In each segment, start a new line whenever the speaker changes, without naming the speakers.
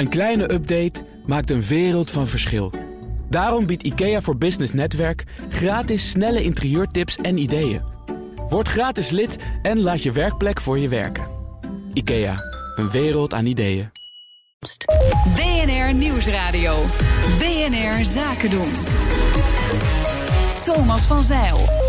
Een kleine update maakt een wereld van verschil. Daarom biedt IKEA voor Business Netwerk gratis snelle interieurtips en ideeën. Word gratis lid en laat je werkplek voor je werken. IKEA, een wereld aan ideeën.
BNR Nieuwsradio. BNR Zaken doen. Thomas van Zeil.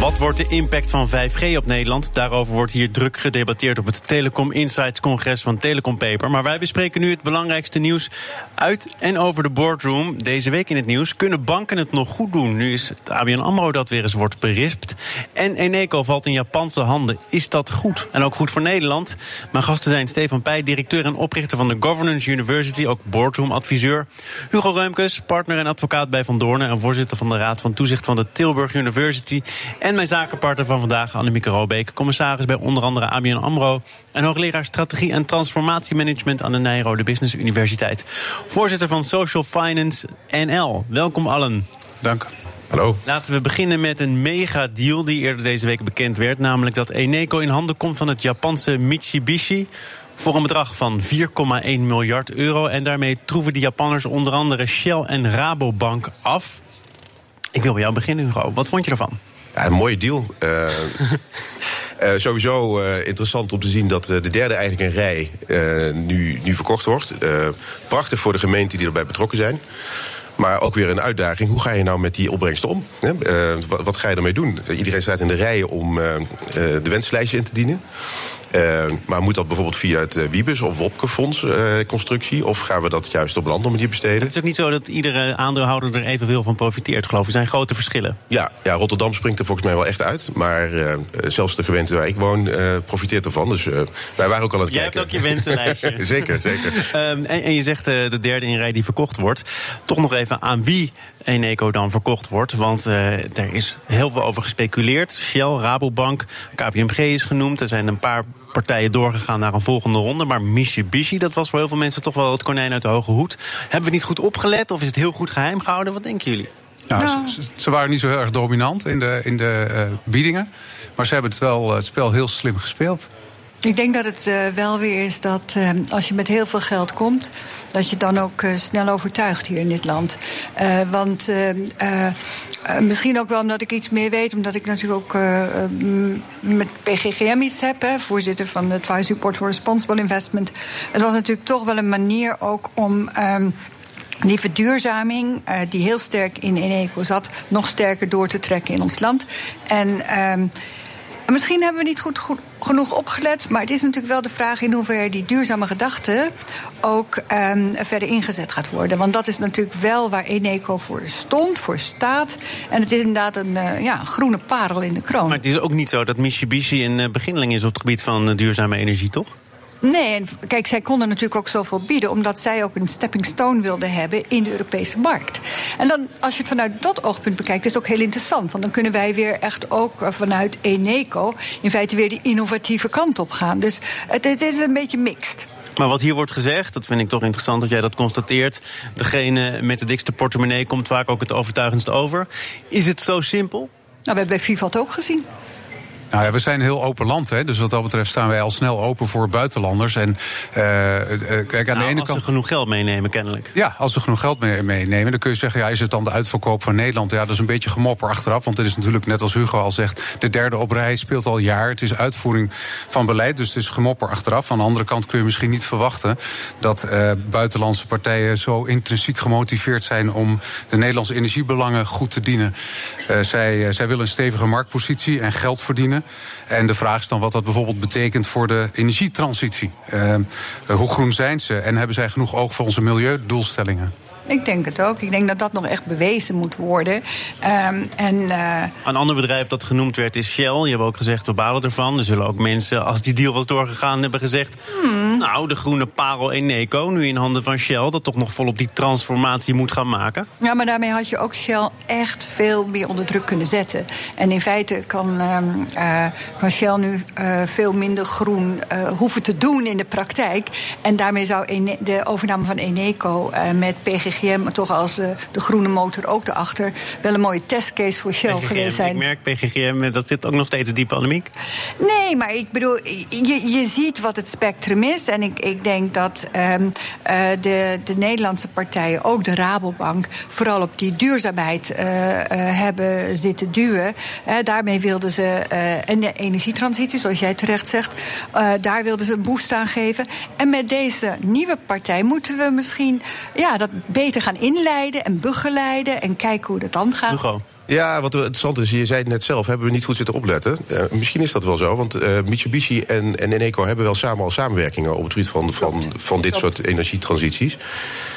Wat wordt de impact van 5G op Nederland? Daarover wordt hier druk gedebatteerd op het Telecom Insights congres van Telecom Paper. Maar wij bespreken nu het belangrijkste nieuws uit en over de boardroom. Deze week in het nieuws. Kunnen banken het nog goed doen? Nu is het ABN AMRO dat weer eens wordt berispt. En Eneco valt in Japanse handen. Is dat goed? En ook goed voor Nederland? Mijn gasten zijn Stefan Pij, directeur en oprichter van de Governance University, ook boardroom adviseur. Hugo Reumkes, partner en advocaat bij Van Doornen en voorzitter van de Raad van Toezicht van de Tilburg University. En mijn zakenpartner van vandaag, Annemieke Robeek, commissaris bij onder andere ABN AMRO... en hoogleraar strategie en transformatiemanagement aan de Nijrode Business Universiteit. Voorzitter van Social Finance NL. Welkom allen.
Dank.
Hallo.
Laten we beginnen met een mega-deal die eerder deze week bekend werd. Namelijk dat Eneco in handen komt van het Japanse Mitsubishi voor een bedrag van 4,1 miljard euro. En daarmee troeven de Japanners onder andere Shell en Rabobank af. Ik wil bij jou beginnen, Hugo. Wat vond je ervan?
Ja, een mooie deal. Uh, uh, sowieso uh, interessant om te zien dat de derde eigenlijk een rij nu, nu verkocht wordt. prachtig voor de gemeenten die erbij betrokken zijn. Maar ook weer een uitdaging. Hoe ga je nou met die opbrengsten om? Wat, wat, ga je ermee doen? Iedereen staat in de rijen om de wenslijstje in te dienen. Uh, maar moet dat bijvoorbeeld via het Wiebes of Wopke-fonds constructie? Of gaan we dat juist op een andere manier besteden?
Het is ook niet zo dat iedere aandeelhouder er evenveel van profiteert, geloof ik. Er zijn grote verschillen.
Ja, ja, Rotterdam springt er volgens mij wel echt uit. Maar zelfs de gemeente waar ik woon profiteert ervan. Dus wij waren ook al aan het
Jij
kijken.
hebt ook je wensenlijstje.
zeker, zeker.
Um, en, en, je zegt de derde in rij die verkocht wordt. Toch nog even aan wie Eneco dan verkocht wordt. Want uh, er is heel veel over gespeculeerd. Shell, Rabobank, KPMG is genoemd. Er zijn een paar partijen doorgegaan naar een volgende ronde. Maar Mitsubishi, dat was voor heel veel mensen toch wel het konijn uit de hoge hoed. Hebben we niet goed opgelet of is het heel goed geheim gehouden? Wat denken jullie?
Nou, nou. Ze, ze, waren niet zo heel erg dominant in de, in de uh, biedingen. Maar ze hebben het, wel, het spel heel slim gespeeld.
Ik denk dat het uh, wel weer is dat uh, als je met heel veel geld komt, dat je dan ook uh, snel overtuigt hier in dit land. want misschien ook wel omdat ik iets meer weet, omdat ik natuurlijk ook met PGGM iets heb, voorzitter van de Advisory Board for Responsible Investment. Het was natuurlijk toch wel een manier ook om. Um, die verduurzaming, die heel sterk in Eneco zat, nog sterker door te trekken in ons land. En um, misschien hebben we niet goed, genoeg opgelet, maar het is natuurlijk wel de vraag in hoeverre die duurzame gedachte ook um, verder ingezet gaat worden. Want dat is natuurlijk wel waar Eneco voor stond, voor staat. En het is inderdaad een uh, ja, groene parel in de kroon.
Maar het is ook niet zo dat Mitsubishi een uh, beginneling is op het gebied van uh, duurzame energie, toch?
Nee, en kijk, zij konden natuurlijk ook zoveel bieden, omdat zij ook een stepping stone wilden hebben in de Europese markt. En dan, als je het vanuit dat oogpunt bekijkt, is het ook heel interessant. Want dan kunnen wij weer echt ook vanuit Eneco in feite weer die innovatieve kant op gaan. Dus het, het is een beetje mixed.
Maar wat hier wordt gezegd, dat vind ik toch interessant dat jij dat constateert. Degene met de dikste portemonnee komt vaak ook het overtuigendst over. Is het zo simpel?
Nou, we hebben bij Vivat ook gezien.
Nou ja, we zijn een heel open land, hè, dus wat dat betreft staan wij al snel open voor buitenlanders. En, uh, kijk, aan
nou,
de ene
als
kant.
ze genoeg geld meenemen, kennelijk.
Ja, als ze genoeg geld meenemen, dan kun je zeggen: ja, is het dan de uitverkoop van Nederland? Ja, dat is een beetje gemopper achteraf. Want het is natuurlijk, net als Hugo al zegt, de derde op rij speelt al jaar. Het is uitvoering van beleid, dus het is gemopper achteraf. Aan de andere kant kun je misschien niet verwachten dat uh, buitenlandse partijen zo intrinsiek gemotiveerd zijn om de Nederlandse energiebelangen goed te dienen. Uh, zij, zij willen een stevige marktpositie en geld verdienen. En de vraag is dan wat dat bijvoorbeeld betekent voor de energietransitie. Uh, hoe groen zijn ze en hebben zij genoeg oog voor onze milieudoelstellingen?
Ik denk het ook. Ik denk dat dat nog echt bewezen moet worden. Um, en, uh...
Een ander bedrijf dat genoemd werd is Shell. Je hebt ook gezegd, we balen ervan. Er zullen ook mensen, als die deal was doorgegaan, hebben gezegd... Hmm. nou, de groene parel Eneco, nu in handen van Shell... dat toch nog volop die transformatie moet gaan maken.
Ja, maar daarmee had je ook Shell echt veel meer onder druk kunnen zetten. En in feite kan, um, uh, kan Shell nu uh, veel minder groen hoeven te doen in de praktijk. En daarmee zou de overname van Eneco met PGG PGGM toch als uh, de groene motor ook erachter... wel een mooie testcase voor Shell
PGGM,
geweest zijn.
Ik merk PGGM, dat zit ook nog steeds diep polemiek.
Nee, maar ik bedoel, je, je ziet wat het spectrum is. En ik, ik denk dat um, uh, de, de Nederlandse partijen, ook de Rabobank... vooral op die duurzaamheid uh, hebben zitten duwen. daarmee wilden ze, en de energietransitie, zoals jij terecht zegt... daar wilden ze een boost aan geven. En met deze nieuwe partij moeten we misschien ja, dat beter gaan inleiden en begeleiden en kijken hoe dat dan gaat.
Hugo.
Ja, wat interessant is, je zei het net zelf, hebben we niet goed zitten opletten. Uh, misschien is dat wel zo, want uh, Mitsubishi en, en Eneco hebben wel samen al samenwerkingen op het gebied van, van, van dit soort energietransities.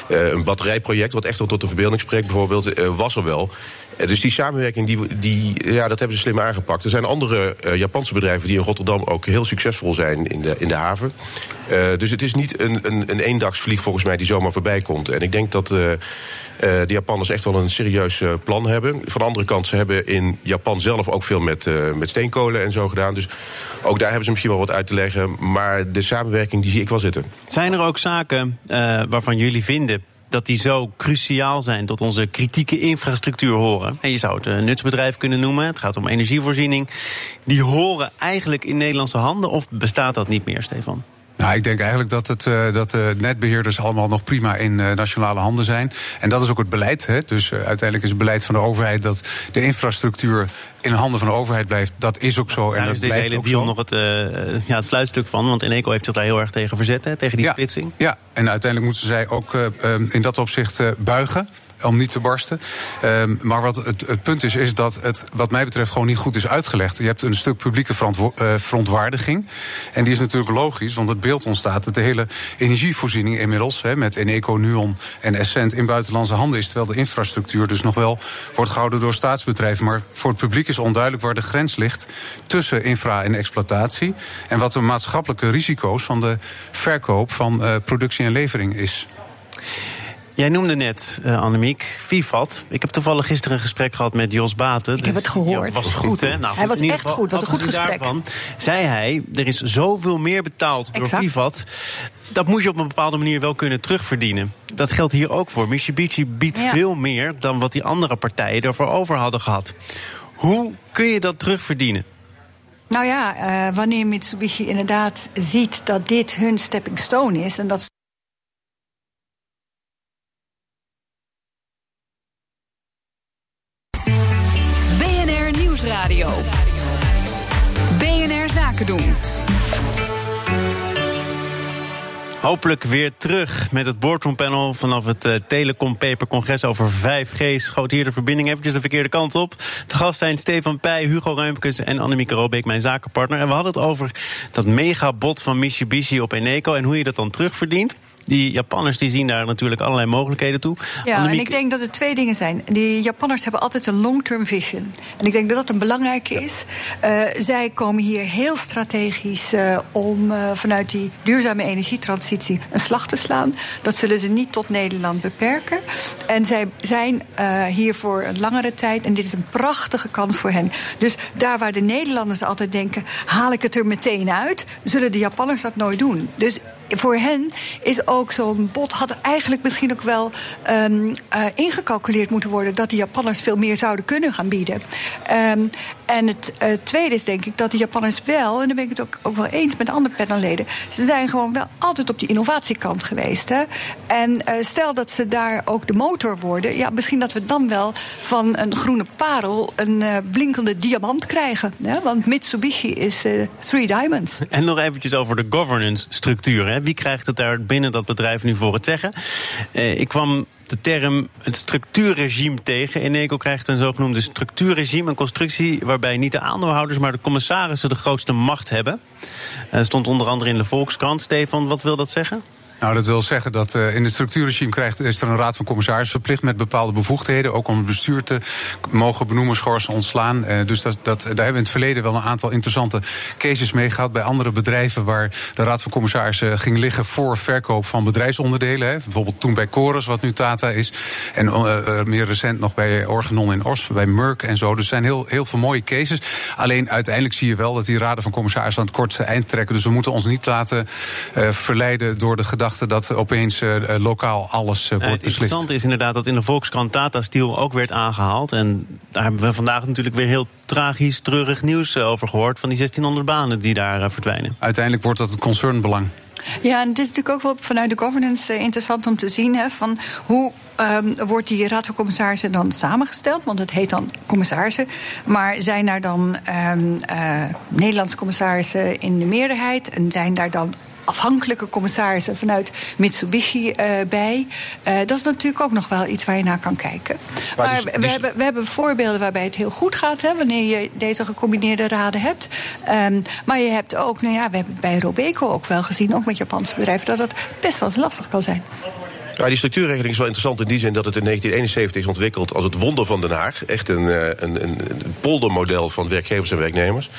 Uh, een batterijproject, wat echt wel tot de verbeelding spreekt, bijvoorbeeld, was er wel. Dus die samenwerking, die, die, ja, dat hebben ze slim aangepakt. Er zijn andere Japanse bedrijven die in Rotterdam ook heel succesvol zijn in de, in de haven. Dus het is niet een, een, een eendagsvlieg volgens mij die zomaar voorbij komt. En ik denk dat de Japanners echt wel een serieus plan hebben. Van de andere kant, ze hebben in Japan zelf ook veel met, met steenkolen en zo gedaan. Dus ook daar hebben ze misschien wel wat uit te leggen. Maar de samenwerking, die zie ik wel zitten.
Zijn er ook zaken waarvan jullie vinden dat die zo cruciaal zijn tot onze kritieke infrastructuur horen. En je zou het een nutsbedrijf kunnen noemen. Het gaat om energievoorziening. Die horen eigenlijk in Nederlandse handen of bestaat dat niet meer, Stefan?
Nou, ik denk eigenlijk dat, het, uh, dat de netbeheerders allemaal nog prima in uh, nationale handen zijn. En dat is ook het beleid. Hè. Dus uh, uiteindelijk is het beleid van de overheid dat de infrastructuur in handen van de overheid blijft. Dat is ook zo. En
daar is deze hele deal zo. nog het, ja, het sluitstuk van. Want Eneco heeft zich daar heel erg tegen verzet, hè, tegen die
ja,
splitsing.
Ja, en uiteindelijk moeten zij ook in dat opzicht buigen om niet te barsten. Um, maar wat het, het, punt is, is dat het wat mij betreft gewoon niet goed is uitgelegd. Je hebt een stuk publieke uh, verontwaardiging. En die is natuurlijk logisch, want het beeld ontstaat dat de hele energievoorziening inmiddels, met Eneco, Nuon en Essent, in buitenlandse handen is. Terwijl de infrastructuur dus nog wel wordt gehouden door staatsbedrijven. Maar voor het publiek is onduidelijk waar de grens ligt tussen infra en exploitatie. En wat de maatschappelijke risico's van de verkoop van uh, productie en levering is.
Jij noemde net, uh, Annemiek, Vivat. Ik heb toevallig gisteren een gesprek gehad met Jos Baten.
Ik heb het gehoord.
was goed, hè? Nou,
hij was echt geval, goed, was een goed gesprek.
Daarvan zei hij, er is zoveel meer betaald exact. door Vivat... dat moet je op een bepaalde manier wel kunnen terugverdienen. Dat geldt hier ook voor. Mitsubishi biedt ja. veel meer dan wat die andere partijen ervoor over hadden gehad. Hoe kun je dat terugverdienen?
Nou ja, uh, wanneer Mitsubishi inderdaad ziet dat dit hun stepping stone is... en dat
Hopelijk weer terug met het boardroompanel vanaf het uh, Telecom Paper Congres over 5G. Schoot hier de verbinding eventjes de verkeerde kant op. Te gast zijn Stefan Pij, Hugo Ruimkes en Annemieke Robeek, mijn zakenpartner. En we hadden het over dat megabot van Mitsubishi op Eneco en hoe je dat dan terugverdient die Japanners die zien daar natuurlijk allerlei mogelijkheden toe.
Ja, Annemiek... en ik denk dat er twee dingen zijn. Die Japanners hebben altijd een long-term vision. En ik denk dat dat een belangrijke is. Uh, zij komen hier heel strategisch uh, om uh, vanuit die duurzame energietransitie een slag te slaan. Dat zullen ze niet tot Nederland beperken. En zij zijn hier voor een langere tijd. En dit is een prachtige kans voor hen. Dus daar waar de Nederlanders altijd denken: haal ik het er meteen uit, zullen de Japanners dat nooit doen. Dus voor hen is ook zo'n bod had eigenlijk misschien ook wel um, uh, ingecalculeerd moeten worden dat de Japanners veel meer zouden kunnen gaan bieden. Um, en het uh, tweede is denk ik dat de Japanners wel, en daar ben ik het ook, ook wel eens met andere panelleden, ze zijn gewoon wel altijd op die innovatiekant geweest. Hè? En uh, stel dat ze daar ook de motor worden, ja, misschien dat we dan wel van een groene parel een uh, blinkende diamant krijgen. Hè? Want Mitsubishi is three diamonds.
En nog eventjes over de governance structuur. Hè? Wie krijgt het daar binnen dat bedrijf nu voor het zeggen? Ik kwam de term het structuurregime tegen. Eneco krijgt een zogenoemde structuurregime, een constructie waarbij niet de aandeelhouders, maar de commissarissen de grootste macht hebben. Dat uh, stond onder andere in de Volkskrant. Stefan, wat wil dat zeggen?
Nou, dat wil zeggen dat uh, in het structuurregime krijgt, is er een raad van commissarissen verplicht met bepaalde bevoegdheden. Ook om het bestuur te mogen benoemen, schorsen, ontslaan. Uh, dus dat, dat, daar hebben we in het verleden wel een aantal interessante cases mee gehad. Bij andere bedrijven waar de raad van commissarissen ging liggen voor verkoop van bedrijfsonderdelen. Hè. Bijvoorbeeld toen bij Chorus, wat nu Tata is. En uh, meer recent nog bij Organon in Ors, bij Merck en zo. Dus er zijn heel, heel veel mooie cases. Alleen uiteindelijk zie je wel dat die raden van commissarissen aan het kortste eind trekken. Dus we moeten ons niet laten verleiden door de gedachte verwachten dat opeens lokaal alles wordt beslist. Het
interessante is inderdaad dat in de Volkskrant Tata Steel ook werd aangehaald. En daar hebben we vandaag natuurlijk weer heel tragisch, treurig nieuws over gehoord... van die 1600 banen die daar verdwijnen.
Uiteindelijk wordt dat het concernbelang.
Ja, en het is natuurlijk ook wel vanuit de governance interessant om te zien... Hè, van hoe um, wordt die raad van commissarissen dan samengesteld? Want het heet dan commissarissen. Maar zijn daar dan um, uh, Nederlandse commissarissen in de meerderheid? En zijn daar dan afhankelijke commissarissen vanuit Mitsubishi uh, bij. Uh, dat is natuurlijk ook nog wel iets waar je naar kan kijken. Maar, maar dus, we, dus... Hebben, we hebben voorbeelden waarbij het heel goed gaat, hè, wanneer je deze gecombineerde raden hebt. Um, maar je hebt ook, nou ja, we hebben bij Robeco ook wel gezien, ook met Japanse bedrijven, dat het best wel eens lastig kan zijn.
Ja, die structuurregeling is wel interessant in die zin dat het in 1971 is ontwikkeld als het wonder van Den Haag. Echt een, een, een, een poldermodel van werkgevers en werknemers.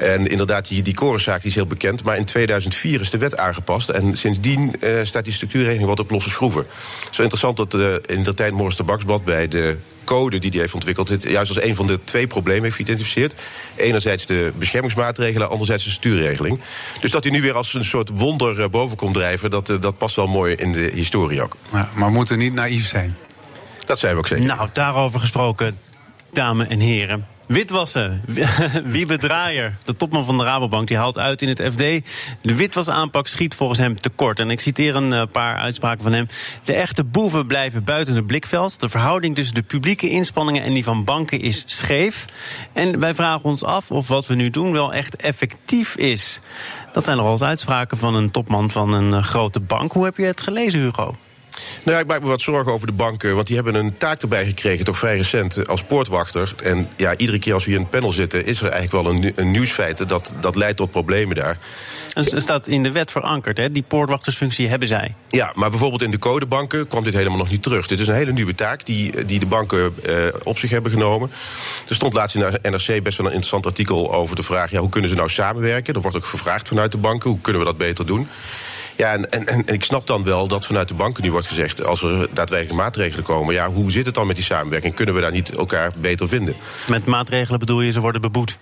En inderdaad, die, die Korenzaak die is heel bekend. Maar in 2004 is de wet aangepast. En sindsdien uh, staat die structuurregeling wat op losse schroeven. Zo interessant dat uh, in de tijd Morris Tabaksblad bij de code die hij heeft ontwikkeld, het juist als een van de twee problemen heeft geïdentificeerd. Enerzijds de beschermingsmaatregelen, anderzijds de stuurregeling. Dus dat hij nu weer als een soort wonder eh, boven komt drijven, dat, dat past wel mooi in de historie ook.
Maar, maar we moeten niet naïef zijn.
Dat zijn we ook zeker.
Nou, daarover gesproken, dames en heren. Witwassen. Wiebe Draaier, de topman van de Rabobank, die haalt uit in het FD. De witwasaanpak schiet volgens hem tekort. En ik citeer een eh, paar uitspraken van hem. De echte boeven blijven buiten het blikveld. De verhouding tussen de publieke inspanningen en die van banken is scheef. En wij vragen ons af of wat we nu doen wel echt effectief is. Dat zijn nogal eens uitspraken van een topman van een eh, grote bank. Hoe heb je het gelezen, Hugo?
Nou ja, ik maak me wat zorgen over de banken. Want die hebben een taak erbij gekregen, toch vrij recent, eh, als poortwachter. En ja, iedere keer als we hier in het panel zitten, is er eigenlijk wel een, een nieuwsfeit. Dat, dat leidt tot problemen daar.
Het staat in de wet verankerd, hè? Die poortwachtersfunctie hebben zij.
Ja, maar bijvoorbeeld in de codebanken kwam dit helemaal nog niet terug. Dit is een hele nieuwe taak die, die de banken eh, op zich hebben genomen. Er stond laatst in de NRC best wel een interessant artikel over de vraag: ja, hoe kunnen ze nou samenwerken? Er wordt ook gevraagd vanuit de banken, hoe kunnen we dat beter doen? Ja, en, en, en, ik snap dan wel dat vanuit de banken nu wordt gezegd... als er daadwerkelijk maatregelen komen... ja, hoe zit het dan met die samenwerking? Kunnen we daar niet elkaar beter vinden?
Met maatregelen bedoel je, ze worden beboet?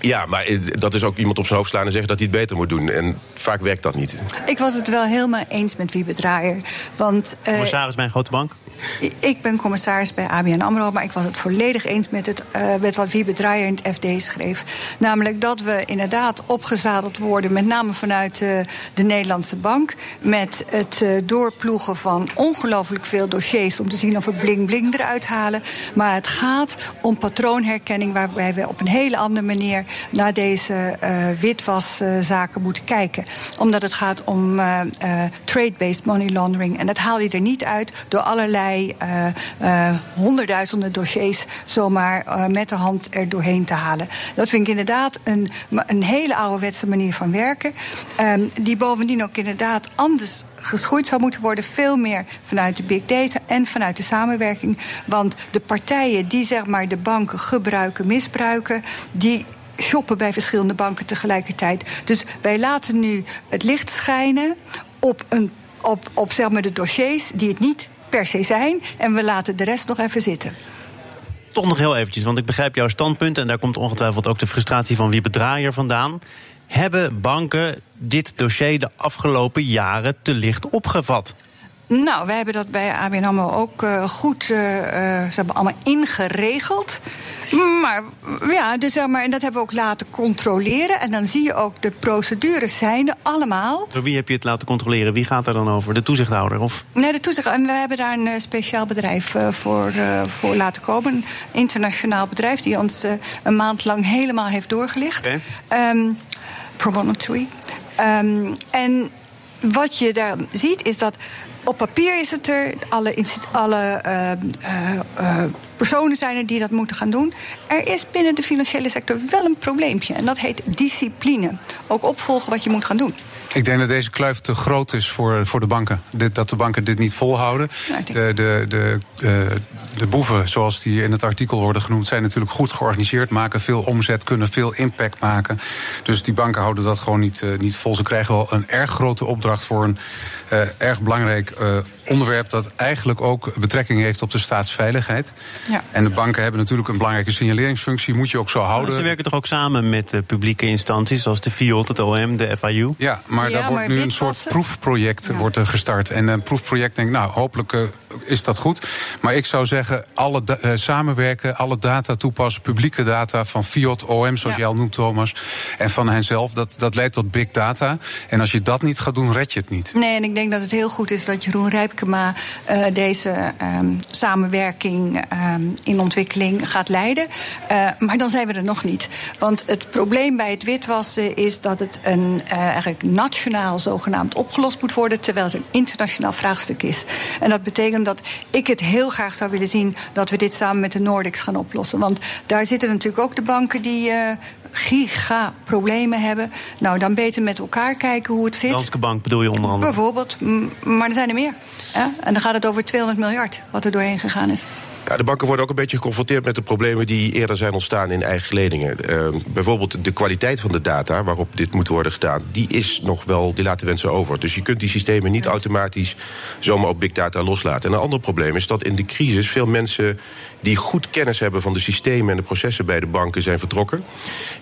Ja, maar eh, dat is ook iemand op zijn hoofd slaan en zeggen dat hij het beter moet doen. En vaak werkt dat niet.
Ik was het wel helemaal eens met Wiebe Draaier. Want,
uh, Commissaris bij een grote bank?
Ik ben commissaris bij ABN AMRO, maar ik was het volledig eens met, het, uh, met wat Wiebe Draaier in het FD schreef. Namelijk dat we inderdaad opgezadeld worden, met name vanuit uh, de Nederlandse bank, met het uh, doorploegen van ongelooflijk veel dossiers om te zien of we bling bling eruit halen. Maar het gaat om patroonherkenning, waarbij we op een hele andere manier naar deze witwaszaken moeten kijken. Omdat het gaat om trade-based money laundering. En dat haal je er niet uit door allerlei uh, uh, honderdduizenden dossiers zomaar uh, met de hand er doorheen te halen. Dat vind ik inderdaad een, een hele ouderwetse manier van werken. Um, die bovendien ook inderdaad anders geschoeid zou moeten worden. Veel meer vanuit de big data en vanuit de samenwerking. Want de partijen die zeg maar de banken gebruiken, misbruiken, die shoppen bij verschillende banken tegelijkertijd. Dus wij laten nu het licht schijnen op, een, op, op zeg de dossiers die het niet per se zijn. En we laten de rest nog even zitten.
Toch nog heel eventjes, want ik begrijp jouw standpunt... en daar komt ongetwijfeld ook de frustratie van wie bedraaier vandaan. Hebben banken dit dossier de afgelopen jaren te licht opgevat?
Nou, wij hebben dat bij ABN AMRO ook uh, goed uh, ze hebben allemaal ingeregeld. Maar ja, dus zeg maar, en dat hebben we ook laten controleren. En dan zie je ook, de procedures zijn er allemaal.
Door wie heb je het laten controleren? Wie gaat er dan over? De toezichthouder? Of?
Nee, de toezichthouder. En we hebben daar een speciaal bedrijf voor, voor laten komen. Een internationaal bedrijf die ons een maand lang helemaal heeft doorgelicht. Okay. Um, Promontory. Um, en wat je daar ziet is dat op papier is het er, alle, alle uh, uh, personen zijn er die dat moeten gaan doen. Er is binnen de financiële sector wel een probleempje. En dat heet discipline. Ook opvolgen wat je moet gaan doen.
Ik denk dat deze kluif te groot is voor, voor de banken. Dit, dat de banken dit niet volhouden. Nou, de, de, de, uh, de boeven, zoals die in het artikel worden genoemd, zijn natuurlijk goed georganiseerd, maken veel omzet, kunnen veel impact maken. Dus die banken houden dat gewoon niet, uh, niet vol. Ze krijgen wel een erg grote opdracht voor een uh, erg belangrijk onderwerp dat eigenlijk ook betrekking heeft op de staatsveiligheid.
Ja.
En de banken hebben natuurlijk een belangrijke signaleringsfunctie, moet je ook zo houden.
Ze werken toch ook samen met uh, publieke instanties zoals de FIOD, het OM, de FIU?
Ja, maar
Ja,
daar wordt
maar
nu een soort proefproject wordt er gestart. En een proefproject denk ik, nou, hopelijk eh, is dat goed. Maar ik zou zeggen, alle da- eh, samenwerken, alle data toepassen, publieke data van FIOD, OM, zoals
Ja.
jij al noemt, Thomas, en van henzelf, dat, dat leidt tot big data. En als je dat niet gaat doen, red je het niet.
Nee, en ik denk dat het heel goed is dat Jeroen Rijpkema eh, deze ehm, samenwerking ehm, in ontwikkeling gaat leiden. Eh, maar dan zijn we er nog niet. Want het probleem bij het witwassen is dat het een, eh, eigenlijk nationaal zogenaamd opgelost moet worden, terwijl het een internationaal vraagstuk is. En dat betekent dat ik het heel graag zou willen zien dat we dit samen met de Nordics gaan oplossen. Want daar zitten natuurlijk ook de banken die. eh, Giga problemen hebben. Nou, dan beter met elkaar kijken hoe het zit.
Danske Bank bedoel je onder andere?
Bijvoorbeeld, maar er zijn er meer. En dan gaat het over 200 miljard wat er doorheen gegaan is.
Ja, de banken worden ook een beetje geconfronteerd met de problemen die eerder zijn ontstaan in eigen leningen. Eh, bijvoorbeeld de kwaliteit van de data waarop dit moet worden gedaan, die is nog wel, die laten wensen over. Dus je kunt die systemen niet automatisch zomaar op big data loslaten. En een ander probleem is dat in de crisis veel mensen die goed kennis hebben van de systemen en de processen bij de banken zijn vertrokken.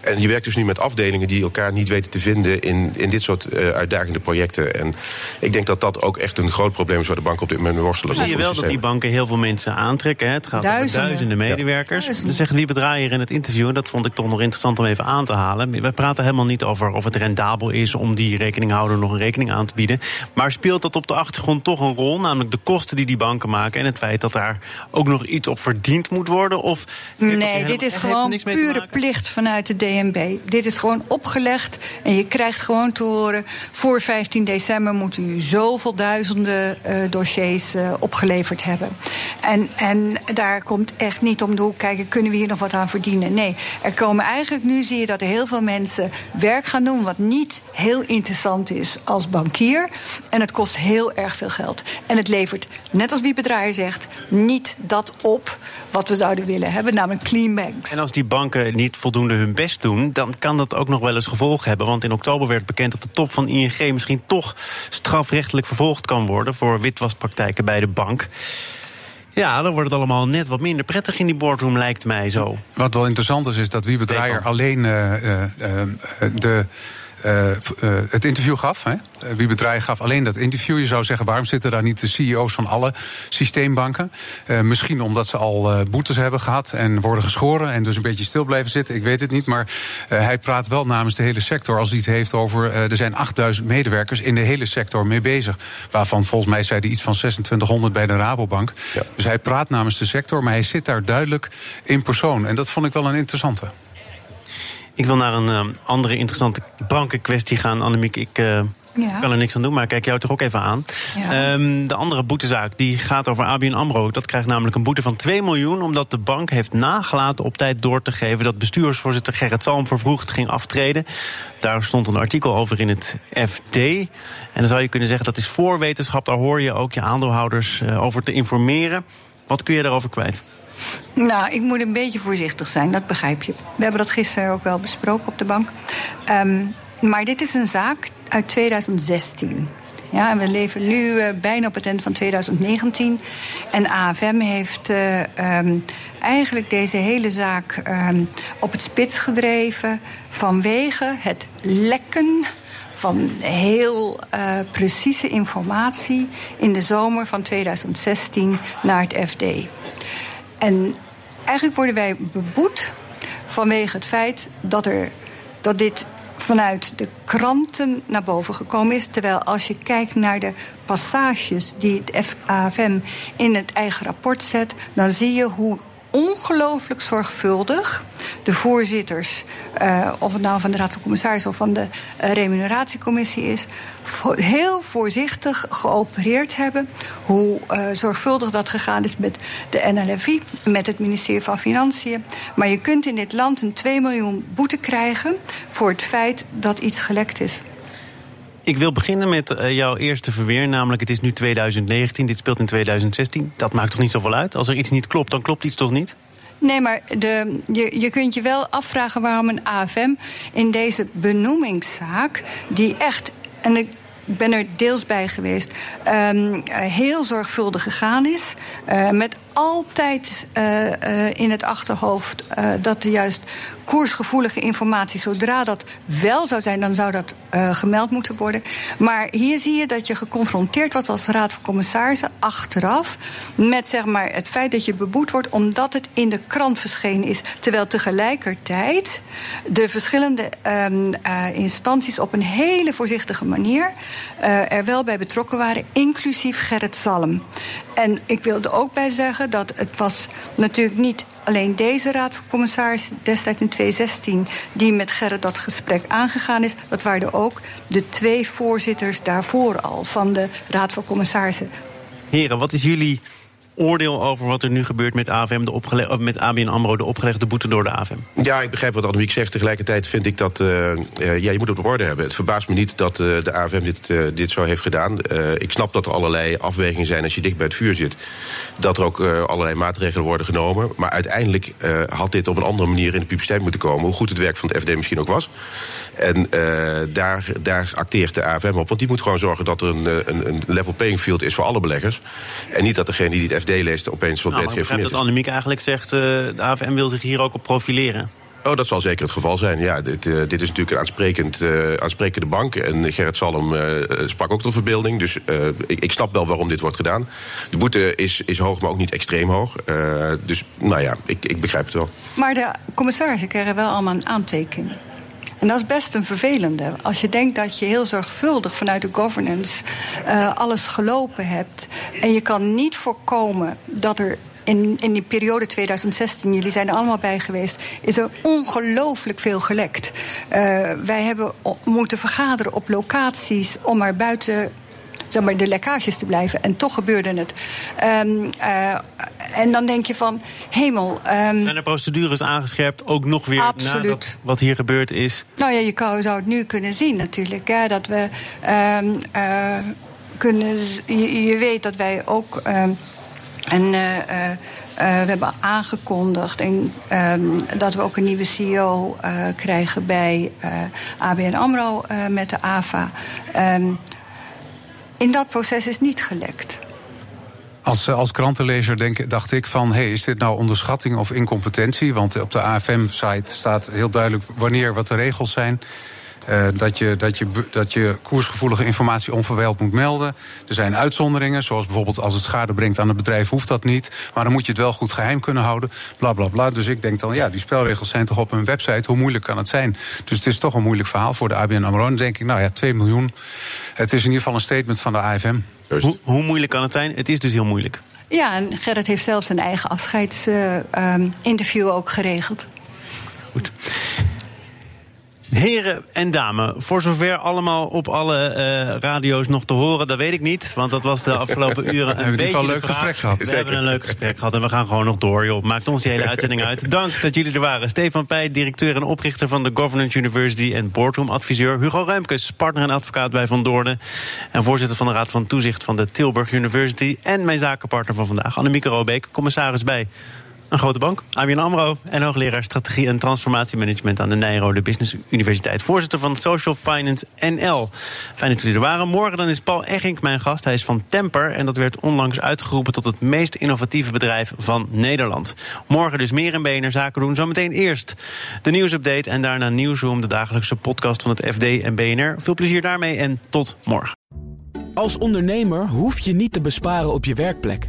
En je werkt dus nu met afdelingen die elkaar niet weten te vinden in, in dit soort eh, uitdagende projecten. En ik denk dat dat ook echt een groot probleem is waar de banken op dit moment mee worstelen.
Zie je wel dat die banken heel veel mensen aantrekken. Hè? Het gaat
Duizenden.
over duizenden medewerkers.
Duizenden.
Dat zegt Liebe Draaier in het interview. En dat vond ik toch nog interessant om even aan te halen. We praten helemaal niet over of het rendabel is om die rekeninghouder nog een rekening aan te bieden. Maar speelt dat op de achtergrond toch een rol? Namelijk de kosten die die banken maken. En het feit dat daar ook nog iets op verdiend moet worden? Of
Nee,
helemaal-
dit is gewoon pure plicht vanuit de DNB. Dit is gewoon opgelegd en je krijgt gewoon te horen... voor 15 december moet u zoveel duizenden eh, dossiers eh, opgeleverd hebben. En, en daar komt echt niet om de hoek kijken... kunnen we hier nog wat aan verdienen? Nee, er komen eigenlijk nu, zie je dat heel veel mensen werk gaan doen... wat niet heel interessant is als bankier. En het kost heel erg veel geld. En het levert, net als wie bedraaier zegt... niet dat op wat we zouden willen hebben, namelijk clean banks.
En als die banken niet voldoende hun best doen, dan kan dat ook nog wel eens gevolgen hebben. Want in oktober werd bekend dat de top van ING misschien toch strafrechtelijk vervolgd kan worden voor witwaspraktijken bij de bank. Ja, dan wordt het allemaal net wat minder prettig in die boardroom, lijkt mij zo.
Wat wel interessant is, is dat Wiebe Draaier alleen eh, eh, eh, de. Eh, eh, het interview gaf. Hè? Eh, Wiebe Draaier gaf alleen dat interview. Je zou zeggen, waarom zitten daar niet de CEO's van alle systeembanken? Misschien omdat ze al boetes hebben gehad en worden geschoren... en dus een beetje stil blijven zitten, ik weet het niet. Maar hij praat wel namens de hele sector als hij het heeft over... er zijn 8000 medewerkers in de hele sector mee bezig. Waarvan volgens mij zei hij iets van 2600 bij de Rabobank.
Ja.
Dus hij praat namens de sector, maar hij zit daar duidelijk in persoon. En dat vond ik wel een interessante.
Ik wil naar een eh, andere interessante bankenkwestie gaan, Annemiek. Ik eh,
Ja.
kan er niks aan doen, maar ik kijk jou toch ook even aan.
Ja.
Ehm, de andere boetezaak die gaat over ABN AMRO. Dat krijgt namelijk een boete van 2 miljoen... omdat de bank heeft nagelaten op tijd door te geven... dat bestuursvoorzitter Gerrit Salm vervroegd ging aftreden. Daar stond een artikel over in het FD. En dan zou je kunnen zeggen dat is voorwetenschap. Daar hoor je ook je aandeelhouders eh, over te informeren. Wat kun je daarover kwijt?
Nou, ik moet een beetje voorzichtig zijn, dat begrijp je. We hebben dat gisteren ook wel besproken op de bank. Ehm, maar dit is een zaak uit 2016. Ja, we leven nu eh, bijna op het eind van 2019. En AFM heeft eh, ehm, eigenlijk deze hele zaak ehm, op het spits gedreven vanwege het lekken van heel eh, precieze informatie in de zomer van 2016 naar het FD. En eigenlijk worden wij beboet vanwege het feit dat, er, dat dit vanuit de kranten naar boven gekomen is. Terwijl als je kijkt naar de passages die het AFM in het eigen rapport zet, dan zie je hoe ongelooflijk zorgvuldig de voorzitters, uh, of het nou van de Raad van Commissarissen of van de uh, Remuneratiecommissie is, heel voorzichtig geopereerd hebben. Hoe uh, zorgvuldig dat gegaan is met de NLFI, met het ministerie van Financiën. Maar je kunt in dit land een 2 miljoen boete krijgen voor het feit dat iets gelekt is.
Ik wil beginnen met uh, jouw eerste verweer, namelijk het is nu 2019, dit speelt in 2016. Dat maakt toch niet zoveel uit? Als er iets niet klopt, dan klopt iets toch niet?
Nee, maar de, je, je kunt je wel afvragen waarom een AFM in deze benoemingszaak, die echt. En ik, ben er deels bij geweest, um, heel zorgvuldig gegaan is. Uh, met altijd uh, uh, in het achterhoofd uh, dat er juist koersgevoelige informatie, zodra dat wel zou zijn, dan zou dat gemeld moeten worden. Maar hier zie je dat je geconfronteerd wordt als Raad van Commissarissen achteraf met zeg maar, het feit dat je beboet wordt omdat het in de krant verschenen is. Terwijl tegelijkertijd de verschillende um, instanties op een hele voorzichtige manier er wel bij betrokken waren, inclusief Gerrit Salm. En ik wilde ook bij zeggen dat het was natuurlijk niet alleen deze raad van commissarissen destijds in 2016 die met Gerrit dat gesprek aangegaan is. Dat waren ook de twee voorzitters daarvoor al van de raad van commissarissen.
Heren, wat is jullie oordeel over wat er nu gebeurt met, AVM, de met ABN AMRO, de opgelegde boete door de AVM?
Ja, ik begrijp wat Annemiek zegt. Tegelijkertijd vind ik dat... Uh, uh, ja, je moet het op orde hebben. Het verbaast me niet dat uh, de AVM dit, dit zo heeft gedaan. ik snap dat er allerlei afwegingen zijn als je dicht bij het vuur zit. Dat er ook allerlei maatregelen worden genomen. Maar uiteindelijk had dit op een andere manier in de publiciteit moeten komen. Hoe goed het werk van het FD misschien ook was. En daar, daar acteert de AVM op. Want die moet gewoon zorgen dat er een, een, een level playing field is voor alle beleggers. En niet dat degene die het FD leest opeens wat
nou, dat Annemiek eigenlijk zegt, uh, de AVM wil zich hier ook op profileren.
Oh, dat zal zeker het geval zijn. Ja, dit, uh, dit is natuurlijk een aansprekend, uh, aansprekende bank. En Gerrit Salm uh, sprak ook tot verbeelding. Dus ik, ik, snap wel waarom dit wordt gedaan. De boete is, is hoog, maar ook niet extreem hoog. dus nou ja, ik, ik begrijp het wel.
Maar de commissarissen krijgen wel allemaal een aantekening. En dat is best een vervelende. Als je denkt dat je heel zorgvuldig vanuit de governance uh, alles gelopen hebt. en je kan niet voorkomen dat er in, in die periode 2016, jullie zijn er allemaal bij geweest, is er ongelooflijk veel gelekt. Uh, wij hebben moeten vergaderen op locaties om er buiten zeg maar, de lekkages te blijven. En toch gebeurde het. Um, uh, en dan denk je van, hemel. Um,
Zijn er procedures aangescherpt, ook nog weer absoluut. nadat wat hier gebeurd is?
Nou ja, je zou het nu kunnen zien natuurlijk. Hè, dat we um, uh, kunnen... Je, je, weet dat wij ook... En uh, uh, we hebben aangekondigd en, dat we ook een nieuwe CEO krijgen bij ABN AMRO met de AVA. Um, in dat proces is niet gelekt.
Als, als krantenlezer denk, dacht ik van, hey, is dit nou onderschatting of incompetentie? Want op de AFM-site staat heel duidelijk wanneer wat de regels zijn. Uh, dat, je, dat, je, dat je koersgevoelige informatie onverwijld moet melden. Er zijn uitzonderingen, zoals bijvoorbeeld als het schade brengt aan het bedrijf, hoeft dat niet. Maar dan moet je het wel goed geheim kunnen houden. Bla bla bla. Dus ik denk dan, ja, die spelregels zijn toch op een website. Hoe moeilijk kan het zijn? Dus het is toch een moeilijk verhaal voor de ABN Amro. En dan denk ik, nou ja, 2 miljoen. Het is in ieder geval een statement van de AFM.
Hoe, hoe moeilijk kan het zijn? Het is dus heel moeilijk.
Ja, en Gerrit heeft zelfs een eigen afscheidsinterview uh, um, ook geregeld.
Goed. Heren en dames, voor zover allemaal op alle uh, radio's nog te horen, dat weet ik niet. Want dat was de afgelopen uren een
we hebben
beetje
een leuk
vraag.
gesprek gehad.
We
Zeker.
hebben een leuk gesprek gehad en we gaan gewoon nog door, joh. Maakt ons die hele uitzending uit. Dank dat jullie er waren. Stefan Pij, directeur en oprichter van de Governance University en Boardroom adviseur. Hugo Ruimkes, partner en advocaat bij Van Doornen. En voorzitter van de Raad van Toezicht van de Tilburg University. En mijn zakenpartner van vandaag, Annemieke Robeek, commissaris bij een grote bank, ABN AMRO... en hoogleraar strategie en transformatiemanagement... aan de Nijrode Business Universiteit. Voorzitter van Social Finance NL. Fijn dat jullie er waren. Morgen dan is Paul Eggink mijn gast. Hij is van Temper en dat werd onlangs uitgeroepen... tot het meest innovatieve bedrijf van Nederland. Morgen dus meer in BNR Zaken doen. Zometeen eerst de nieuwsupdate en daarna Nieuwsroom... de dagelijkse podcast van het FD en BNR. Veel plezier daarmee en tot morgen.
Als ondernemer hoef je niet te besparen op je werkplek.